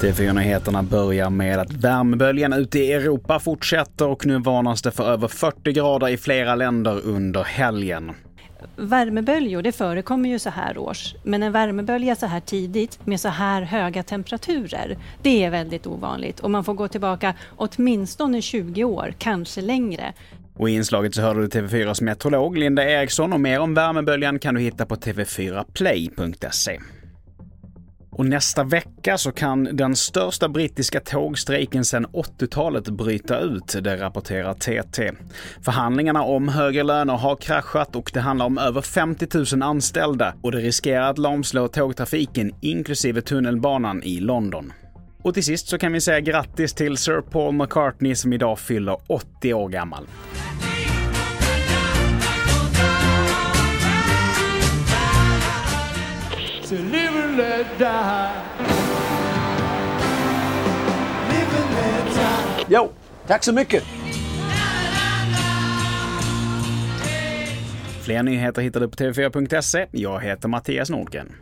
TV4-nyheterna börjar med att värmeböljan ute i Europa fortsätter och nu varnas det för över 40 grader i flera länder under helgen. Värmeböljor det förekommer ju så här års, men en värmebölja så här tidigt med så här höga temperaturer, det är väldigt ovanligt och man får gå tillbaka åtminstone 20 år, kanske längre. Och i inslaget så hörde du TV4s meteorolog Linda Eriksson och mer om värmeböljan kan du hitta på tv4play.se. Och nästa vecka så kan den största brittiska tågstrejken sedan 80-talet bryta ut, det rapporterar TT. Förhandlingarna om högre löner har kraschat och det handlar om över 50 000 anställda och det riskerar att lamslå tågtrafiken inklusive tunnelbanan i London. Och till sist så kan vi säga grattis till Sir Paul McCartney som idag fyller 80 år gammal. To live and let die. Live and let die. Jo, tack så mycket. Fler nyheter hittar du på tv4.se. Jag heter Mattias Nordgren.